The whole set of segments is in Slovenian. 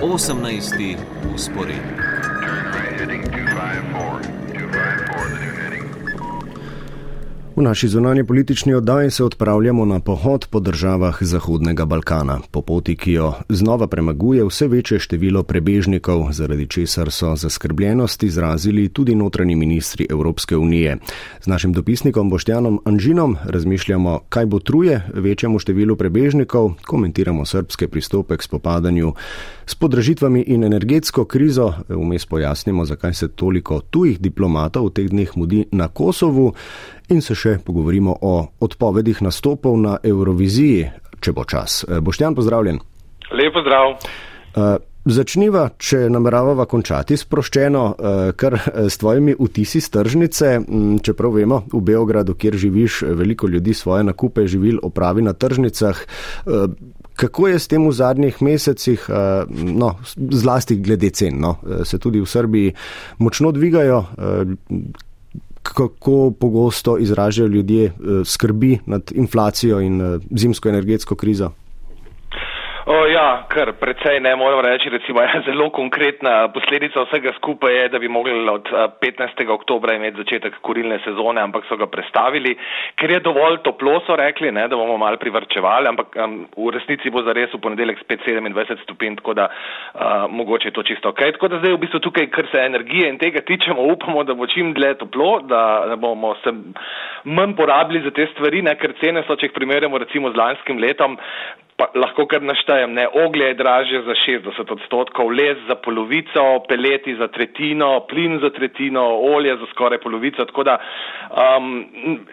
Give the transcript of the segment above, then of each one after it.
18. usporedni. V naši zunanji politični oddaji se odpravljamo na pohod po državah Zahodnega Balkana, po poti, ki jo znova premaguje vse večje število prebežnikov, zaradi česar so zaskrbljenost izrazili tudi notranji ministri Evropske unije. Z našim dopisnikom Boštjanom Anžinom razmišljamo, kaj bo truje večjemu številu prebežnikov, komentiramo srpske pristope k spopadanju s podražitvami in energetsko krizo, vmes pojasnimo, zakaj se toliko tujih diplomatov v teh dneh mudi na Kosovu in se še pogovorimo o odpovedih nastopov na Euroviziji, če bo čas. Eh, Boštjan, pozdravljen. Lepo zdrav. Uh, začniva, če nameravava končati sproščeno, uh, kar s tvojimi vtisi stržnice, um, čeprav vemo, v Beogradu, kjer živiš, veliko ljudi svoje nakupe živil opravi na tržnicah. Kako je s tem v zadnjih mesecih, no, zlasti glede cen, no, se tudi v Srbiji močno dvigajo, kako pogosto izražajo ljudje eh, skrbi nad inflacijo in eh, zimsko energetsko krizo? O, ja, kar precej ne moram reči, recimo ja, zelo konkretna posledica vsega skupaj je, da bi mogli od 15. oktobra imeti začetek kurilne sezone, ampak so ga prestavili, ker je dovolj toplo, so rekli, ne, da bomo mal privrčevali, ampak um, v resnici bo zares v ponedeljek spet 27 stopinj, tako da uh, mogoče je to čisto ok. Tako da zdaj v bistvu tukaj, kar se energije in tega tičemo, upamo, da bo čim dlje toplo, da, da bomo se manj porabili za te stvari, ne, ker cene so, če jih primerjamo recimo z lanskim letom, pa lahko kar naštejem, ne, oglje je dražje za 60 odstotkov, les za polovico, peleti za tretjino, plin za tretjino, olje za skoraj polovico, tako da um,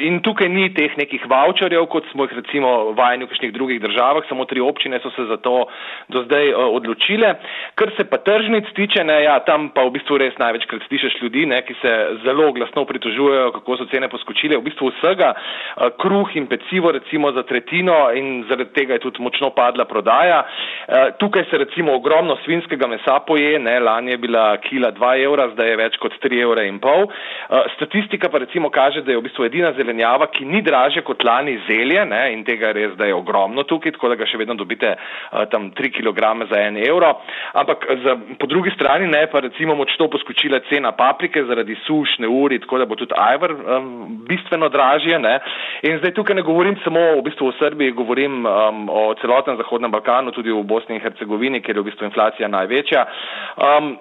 in tukaj ni teh nekih voucherjev, kot smo jih recimo vajeni v kakšnih drugih državah, samo tri občine so se za to do zdaj uh, odločile. Kar se pa tržnic tiče, ne, ja, tam pa v bistvu res največkrat slišiš ljudi, ne, ki se zelo glasno pritožujejo, kako so cene poskočile, v bistvu vsega, uh, kruh in pecivo recimo za tretjino in zaradi tega je tudi moč močno padla prodaja. Eh, tukaj se recimo ogromno svinskega mesa poje, ne, lani je bila kila 2 evra, zdaj je več kot 3 evra in pol. Eh, statistika pa recimo kaže, da je v bistvu edina zelenjava, ki ni draže kot lani zelje ne, in tega res, da je ogromno tukaj, tako da ga še vedno dobite eh, tam 3 kg za 1 evro. Ampak za, po drugi strani ne, pa recimo močno poskočila cena paprike zaradi suš, neuri, tako da bo tudi ajvar um, bistveno dražje. Ne. In zdaj tukaj ne govorim samo v bistvu o Srbiji, govorim um, o celotnem Zahodnem Balkanu, tudi v Bosni in Hercegovini, kjer je v bistvu inflacija največja. Um,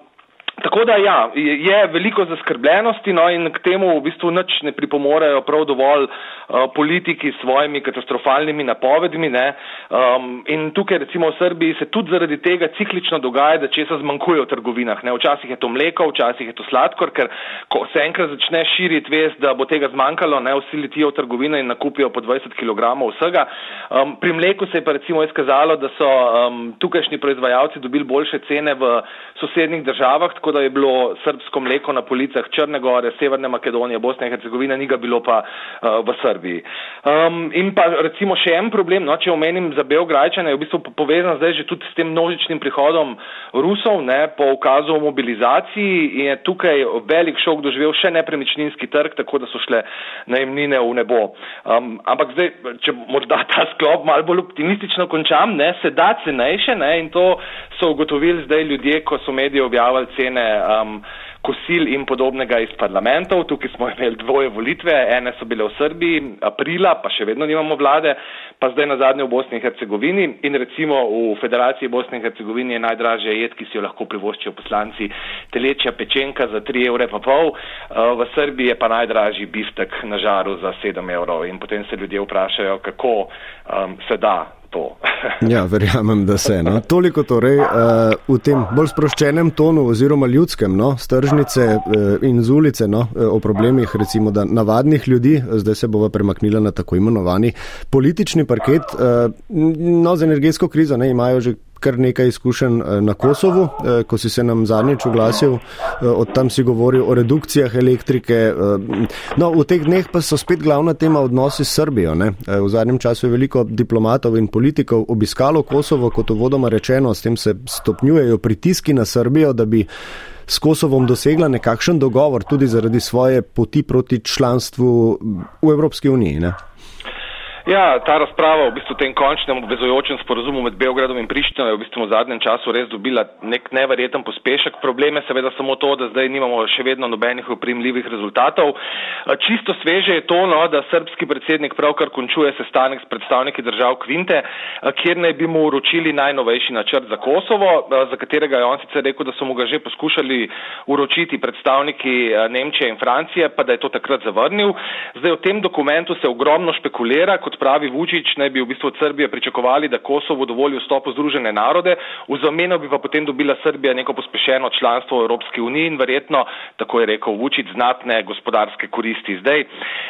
Tako da ja, je veliko zaskrbljenosti no, in k temu v bistvu nič ne pripomorejo prav dovolj uh, politiki s svojimi katastrofalnimi napovedmi. Um, in tukaj recimo v Srbiji se tudi zaradi tega ciklično dogaja, da česa zmanjkuje v trgovinah. Ne. Včasih je to mleko, včasih je to sladkor, ker ko se enkrat začne širiti vest, da bo tega zmanjkalo, ne vsi letijo v trgovine in nakupijo po 20 kg vsega. Um, pri mleku se je pa recimo izkazalo, da so um, tukajšnji proizvajalci dobili boljše cene v sosednjih državah tako da je bilo srbsko mleko na policah Črne gore, Severne Makedonije, Bosne in Hercegovine, ni ga bilo pa uh, v Srbiji. Um, in pa recimo še en problem, no, če omenim za Beograjčane, je v bistvu povezan zdaj že tudi s tem množičnim prihodom Rusov ne, po ukazu o mobilizaciji in je tukaj velik šok doživel še nepremičninski trg, tako da so šle najemnine v nebo. Um, ampak zdaj, če morda ta sklop malo bolj optimistično končam, ne, se da cenejše ne, in to so ugotovili zdaj ljudje, ko so mediji objavili cene um, kosil in podobnega iz parlamentov. Tukaj smo imeli dvoje volitve, ene so bile v Srbiji, aprila, pa še vedno nimamo vlade, pa zdaj na zadnje v Bosni in Hercegovini. In recimo v Federaciji Bosne in Hercegovine je najdražja jed, ki si jo lahko privoščijo poslanci, telečja pečenka za 3 evre pa pol, uh, v Srbiji je pa najdražji biftek na žaru za 7 evrov. In potem se ljudje vprašajo, kako um, se da to. ja, verjamem, da se. No. Toliko torej uh, v tem bolj sproščenem tonu oziroma ljudskem, no, stržnice uh, in z ulice, no, uh, o problemih recimo da navadnih ljudi, zdaj se bova premaknila na tako imenovani politični parket. Uh, no, z energetsko krizo ne imajo že kar nekaj izkušenj eh, na Kosovu, eh, ko si se nam zadnjič oglasil, eh, od tam si govoril o redukcijah elektrike. No, v teh dneh pa so spet glavna tema odnosi s Srbijo. Ne? V zadnjem času je veliko diplomatov in politikov obiskalo Kosovo, kot uvodoma rečeno, s tem se stopnjujejo pritiski na Srbijo, da bi s Kosovom dosegla nekakšen dogovor tudi zaradi svoje poti proti članstvu v Evropski uniji. Ne? Ja, ta razprava v bistvu tem končnem obvezujočem sporazumu med Beogradom in Prištino je v bistvu v zadnjem času res dobila nek neverjeten pospešek. Problem je seveda samo to, da zdaj nimamo še vedno nobenih oprimljivih rezultatov. Čisto sveže je to, no, da srpski predsednik pravkar končuje sestanek s predstavniki držav Kvinte, kjer naj bi mu uročili najnovejši načrt za Kosovo, za katerega je on sicer rekel, da so mu ga že poskušali uročiti predstavniki Nemčije in Francije, pa da je to takrat zavrnil. Zdaj v tem dokumentu se ogromno špekulira, kot pravi Vučić, naj bi v bistvu od Srbije pričakovali, da Kosovo dovoli vstop v Združene narode, v zameno bi pa potem dobila Srbija neko pospešeno članstvo v Evropski uniji in verjetno, tako je rekel Vučić, znatne gospodarske koristi. Zdaj,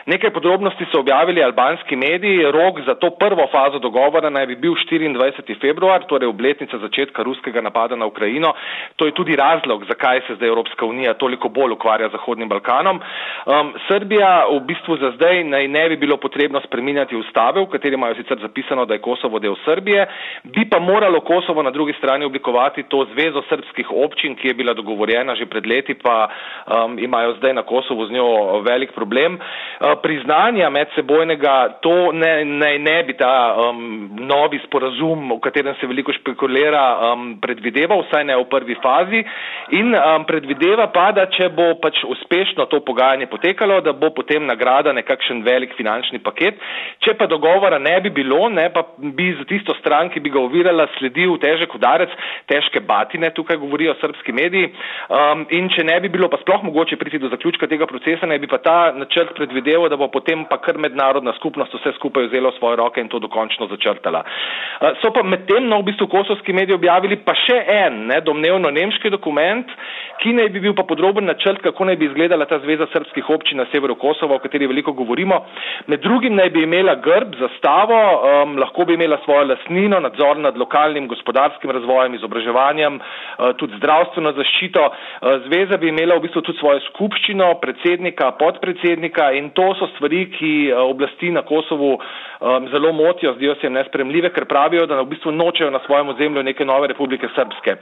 nekaj podrobnosti so objavili albanski mediji, rok za to prvo fazo dogovora naj bi bil 24. februar, torej obletnica začetka ruskega napada na Ukrajino. To je tudi razlog, zakaj se zdaj Evropska unija toliko bolj ukvarja z Zahodnim Balkanom. Um, Srbija v bistvu za zdaj naj ne bi bilo potrebno spreminjati ustave, v kateri imajo sicer zapisano, da je Kosovo del Srbije, bi pa moralo Kosovo na drugi strani oblikovati to zvezo srpskih občin, ki je bila dogovorjena že pred leti, pa um, imajo zdaj na Kosovo z njo velik problem. Uh, priznanja medsebojnega, to ne, ne, ne bi ta um, novi sporazum, v katerem se veliko špekulira, um, predvideval, vsaj ne v prvi fazi. In um, predvideva pa, da če bo pač uspešno to pogajanje potekalo, da bo potem nagrada nekakšen velik finančni paket. Če pa dogovora ne bi bilo, ne, pa bi za tisto stran, ki bi ga ovirala, sledil težek udarec, težke batine, tukaj govorijo srpski mediji. Um, in če ne bi bilo pa sploh mogoče priti do zaključka tega procesa, ne bi pa ta načrt predvideval, da bo potem pa kar mednarodna skupnost vse skupaj vzela v svoje roke in to dokončno začrtala. Uh, so pa medtem no, v bistvu kosovski mediji objavili pa še en, ne, domnevno nemški dokument, ki naj bi bil pa podroben načrt, kako naj bi izgledala ta zveza srpskih občin na severu Kosova, o kateri veliko govorimo. Med drugim naj bi imela grb, zastavo, um, lahko bi imela svojo lasnino, nadzor nad lokalnim gospodarskim razvojem, izobraževanjem, uh, tudi zdravstveno zaščito. Uh, zveza bi imela v bistvu tudi svojo skupščino, predsednika, podpredsednika in to so stvari, ki uh, oblasti na Kosovu um, zelo motijo, zdijo se jim nespremljive, ker pravijo, da v bistvu nočejo na svojem ozemlju neke nove republike srpske.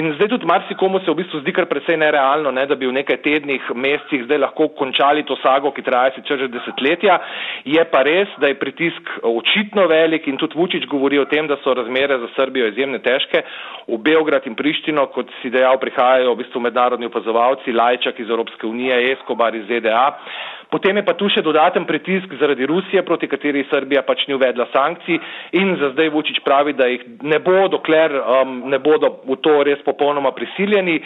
In zdaj tudi marsikomu se v bistvu zdi kar precej nerealno, ne, da bi v nekaj tednih, mesecih zdaj lahko končali to sago, ki traja sicer že desetletja. Je pa res, da je pritisk očitno velik in tudi Vučić govori o tem, da so razmere za Srbijo izjemne težke. V Beograd in Prištino, kot si dejal, prihajajo v bistvu mednarodni opazovalci, Lajčak iz Evropske unije, Eskobar iz ZDA. Potem je pa tu še dodaten pritisk zaradi Rusije, proti kateri Srbija pač ni uvedla sankcij in za zdaj Vučić pravi, da jih ne bo, dokler um, ne bodo v to res popolnoma prisiljeni.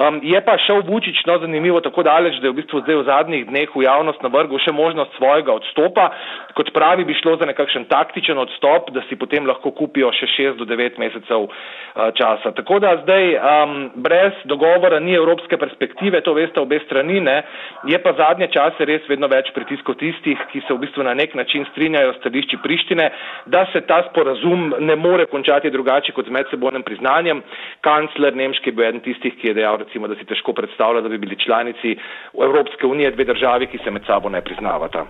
Um, je pa šel Vučić, no zanimivo, tako daleč, da je v bistvu zdaj v zadnjih dneh v javnost navrgel še možnost svojega odstopa. Kot pravi, bi šlo za nekakšen taktičen odstop, da si potem lahko kupijo še 6 do 9 mesecev uh, časa. Tako da zdaj um, brez dogovora ni evropske perspektive, to veste obe strani, ne. je pa zadnje čase res vedno več pritiskov tistih, ki se v bistvu na nek način strinjajo s stališči Prištine, da se ta sporazum ne more končati drugače kot z medsebojnim priznanjem. Kancler Nemški je bil eden tistih, ki je dejal, recimo, da si težko predstavlja, da bi bili članici Evropske unije dve državi, ki se med sabo ne priznavata.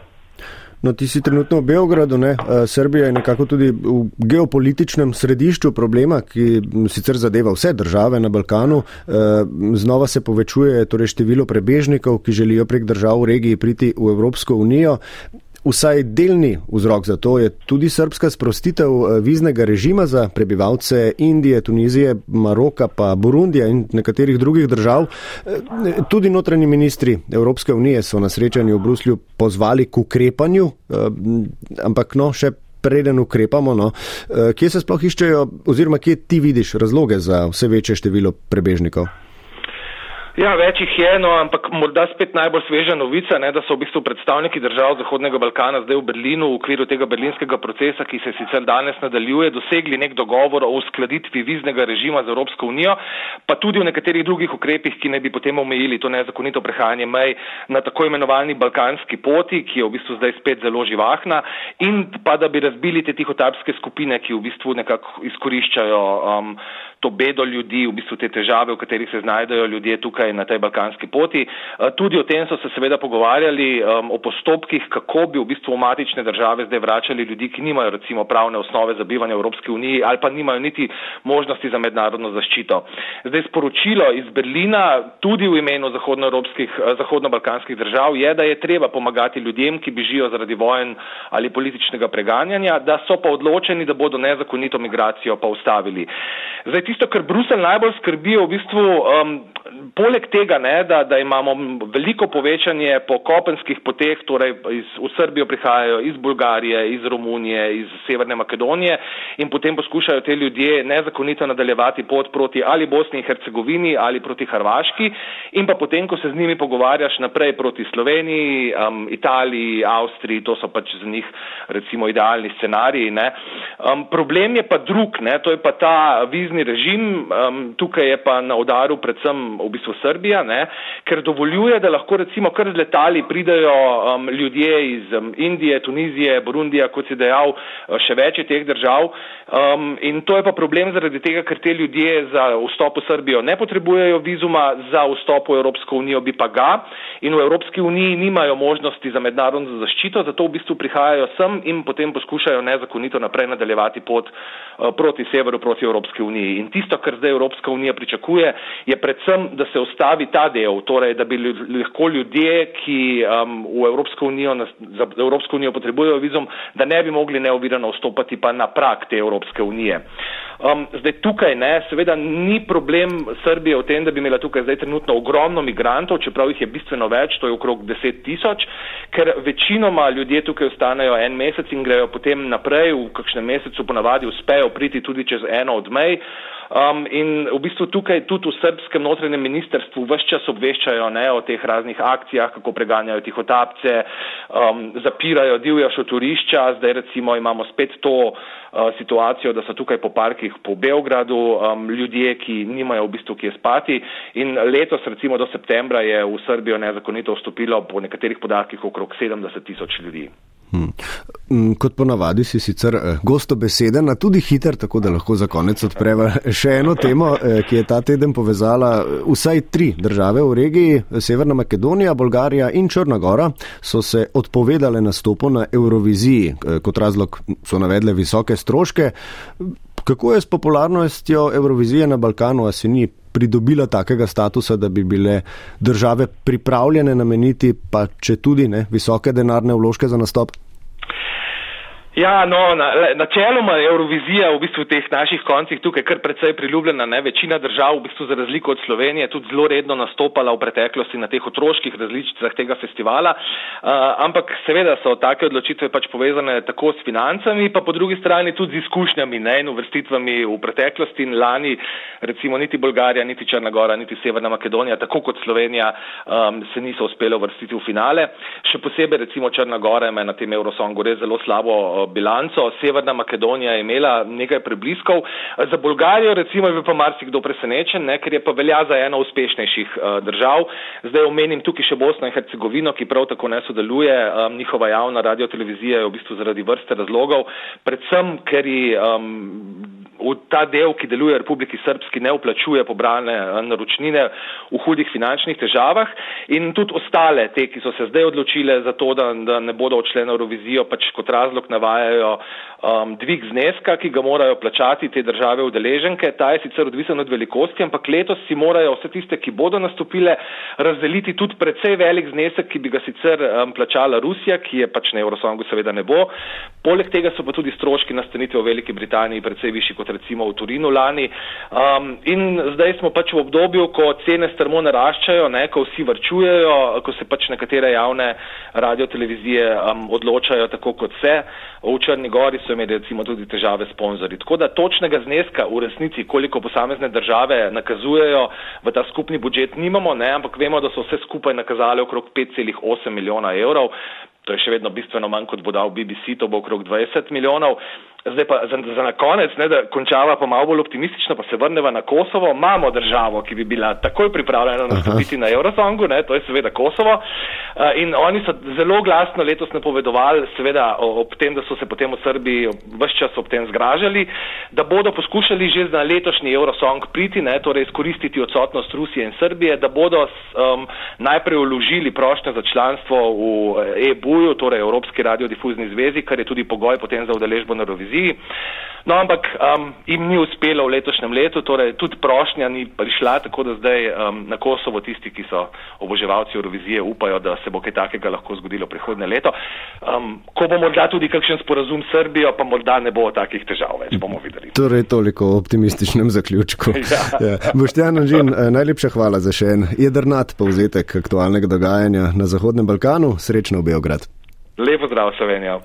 No, ti si trenutno v Beogradu, ne? Eh, Srbija je nekako tudi v geopolitičnem središču problema, ki sicer zadeva vse države na Balkanu. Eh, znova se povečuje torej število prebežnikov, ki želijo prek držav v regiji priti v Evropsko unijo. Vsaj delni vzrok za to je tudi srpska sprostitev eh, viznega režima za prebivalce Indije, Tunizije, Maroka, pa Burundija in nekaterih drugih držav. Eh, tudi notranji ministri Evropske unije so na srečanju v Bruslju pozvali k ukrepanju, eh, ampak no, še preden ukrepamo, no, kje se sploh iščejo oziroma kje ti vidiš razloge za vse večje število prebežnikov? Ja, več jih je, no, ampak morda spet najbolj sveža novica, ne, da so v bistvu predstavniki držav Zahodnega Balkana zdaj v Berlinu v okviru tega berlinskega procesa, ki se sicer danes nadaljuje, dosegli nek dogovor o uskladitvi viznega režima z Evropsko unijo, pa tudi o nekaterih drugih ukrepih, ki ne bi potem omejili to nezakonito prehajanje mej na tako imenovani balkanski poti, ki je v bistvu zdaj spet zelo živahna, in pa da bi razbili te tihotapske skupine, ki v bistvu nekako izkoriščajo um, to bedo ljudi, v bistvu te težave, v katerih se znajdejo ljudje tukaj tukaj na tej balkanski poti. Tudi o tem so se seveda pogovarjali, o postopkih, kako bi v bistvu matične države zdaj vračali ljudi, ki nimajo recimo pravne osnove za bivanje v Evropski uniji ali pa nimajo niti možnosti za mednarodno zaščito. Zdaj sporočilo iz Berlina tudi v imenu zahodno-balkanskih držav je, da je treba pomagati ljudem, ki bežijo zaradi vojen ali političnega preganjanja, da so pa odločeni, da bodo nezakonito migracijo pa ustavili. Zdaj, tisto, kar Brusel najbolj skrbi, je v bistvu um, poleg tega, ne, da, da imamo veliko povečanje po kopenskih poteh, torej iz, v Srbijo prihajajo iz Bulgarije, iz Romunije, iz Severne Makedonije in potem poskušajo te ljudje nezakonito nadaljevati pot proti ali Bosni in Hercegovini ali proti Hrvaški in pa potem, ko se z njimi pogovarjaš naprej proti Sloveniji, um, Italiji, Avstriji, to so pač za njih recimo idealni scenariji. Um, problem je pa drug, ne, to je pa ta vizni režim, um, tukaj je pa na udaru predvsem v bistvu Srbija, ne, ker dovoljuje, da lahko recimo kar z letali pridajo um, ljudje iz um, Indije, Tunizije, Burundija, kot si dejal, uh, še več je teh držav. Um, in to je pa problem zaradi tega, ker te ljudje za vstop v Srbijo ne potrebujejo vizuma, za vstop v Evropsko unijo bi pa ga in v Evropski uniji nimajo možnosti za mednarodno zaščito, zato v bistvu prihajajo sem in potem poskušajo nezakonito naprej nadaljevati pot uh, proti severu, proti Evropski uniji. In tisto, kar zdaj Evropska unija pričakuje, je predvsem da se ustavi ta del, torej da bi lahko ljudje, ki um, v Evropsko unijo, za Evropsko unijo potrebujejo vizum, da ne bi mogli neovirano vstopati pa na prak te Evropske unije. Um, zdaj tukaj ne, seveda ni problem Srbije v tem, da bi imela tukaj zdaj trenutno ogromno migrantov, čeprav jih je bistveno več, to je okrog deset tisoč, ker večinoma ljudje tukaj ostanejo en mesec in grejo potem naprej, v kakšnem mesecu ponavadi uspejo priti tudi čez eno od mej. Um, in v bistvu tukaj tudi v srpskem notranjem ministerstvu vse čas obveščajo ne, o teh raznih akcijah, kako preganjajo tihotapce, um, zapirajo divja šoturišča. Zdaj recimo imamo spet to uh, situacijo, da so tukaj po parkih po Beogradu um, ljudje, ki nimajo v bistvu kje spati. In letos recimo do septembra je v Srbijo nezakonito vstopilo po nekaterih podatkih okrog 70 tisoč ljudi. Hmm. Mm, kot ponavadi si sicer eh, gosto beseden, a tudi hiter, tako da lahko za konec odpreva še eno temo, eh, ki je ta teden povezala eh, vsaj tri države v regiji. Severna Makedonija, Bolgarija in Črnagora so se odpovedale nastopu na Euroviziji. Kot razlog so navedle visoke stroške. Kako je s popularnostjo Eurovizije na Balkanu, a si ni pridobila takega statusa, da bi bile države pripravljene nameniti pa če tudi ne, visoke denarne vložke za nastop? Ja, no, načeloma na Eurovizija v bistvu v teh naših koncih tukaj kar precej priljubljena. Ne? Večina držav v bistvu za razliko od Slovenije tudi zelo redno nastopala v preteklosti na teh otroških različicah tega festivala. Uh, ampak seveda so take odločitve pač povezane tako s financami, pa po drugi strani tudi z izkušnjami ne? in uvrstitvami v preteklosti in lani recimo niti Bolgarija, niti Črnagora, niti Severna Makedonija, tako kot Slovenija, um, se niso uspele uvrstiti v finale. Še posebej recimo Črnagora ima na tem Eurosongu res zelo slabo bilanco. Severna Makedonija je imela nekaj prebliskov. Za Bolgarijo recimo je pa marsikdo presenečen, ne, ker je pa velja za eno uspešnejših uh, držav. Zdaj omenim tukaj še Bosno in Hercegovino, ki prav tako ne sodeluje. Njihova javna radiotelevizija je v bistvu zaradi vrste razlogov, predvsem ker ji um, v ta del, ki deluje v Republiki Srpski, ne uplačuje pobrane eh, naročnine v hudih finančnih težavah in tudi ostale, te, ki so se zdaj odločile za to, da, da ne bodo odšle na Eurovizijo, pač kot razlog navajajo um, dvig zneska, ki ga morajo plačati te države udeleženke. Ta je sicer odvisen od velikosti, ampak letos si morajo vse tiste, ki bodo nastopile, razdeliti tudi precej velik znesek, ki bi ga sicer um, plačala Rusija, ki je pač na Eurosongu seveda ne bo. Poleg tega so pa tudi stroški nastanitve v Veliki Britaniji precej višji kot recimo v Turinu lani. Um, in zdaj smo pač v obdobju, ko cene strmo naraščajo, ne, ko vsi vrčujejo, ko se pač nekatere javne radiotelevizije um, odločajo tako kot se. V Črni gori so imeli recimo tudi težave s sponzorji. Tako da točnega zneska v resnici, koliko posamezne države nakazujejo v ta skupni budžet, nimamo, ne, ampak vemo, da so vse skupaj nakazali okrog 5,8 milijona evrov. To je še vedno bistveno manj, kot bo dal BBC, to bo okrog 20 milijonov. Zdaj pa za, za na konec, ne, da končava pa malo bolj optimistično, pa se vrneva na Kosovo. Imamo državo, ki bi bila takoj pripravljena nastopiti na Eurosongu, ne, to je seveda Kosovo. Uh, in oni so zelo glasno letos napovedovali, seveda ob tem, da so se potem v Srbiji vse čas ob tem zgražali, da bodo poskušali že na letošnji Eurosong priti, ne, torej izkoristiti odsotnost Rusije in Srbije, da bodo um, najprej vložili prošnje za članstvo v EBU-ju, torej Evropski radiodifuzni zvezi, kar je tudi pogoj potem za udeležbo na Euroviziji televiziji. No, ampak um, jim ni uspelo v letošnjem letu, torej tudi prošnja ni prišla, tako da zdaj um, na Kosovo tisti, ki so oboževalci Eurovizije, upajo, da se bo kaj takega lahko zgodilo prihodne leto. Um, ko bo morda tudi kakšen sporazum s Srbijo, pa morda ne bo takih težav več, bomo videli. Torej, toliko o optimističnem zaključku. ja. ja. Boštjan Anžin, eh, najlepša hvala za še en jedrnat povzetek aktualnega dogajanja na Zahodnem Balkanu. Srečno v Beograd. Lepo zdrav, Slovenija.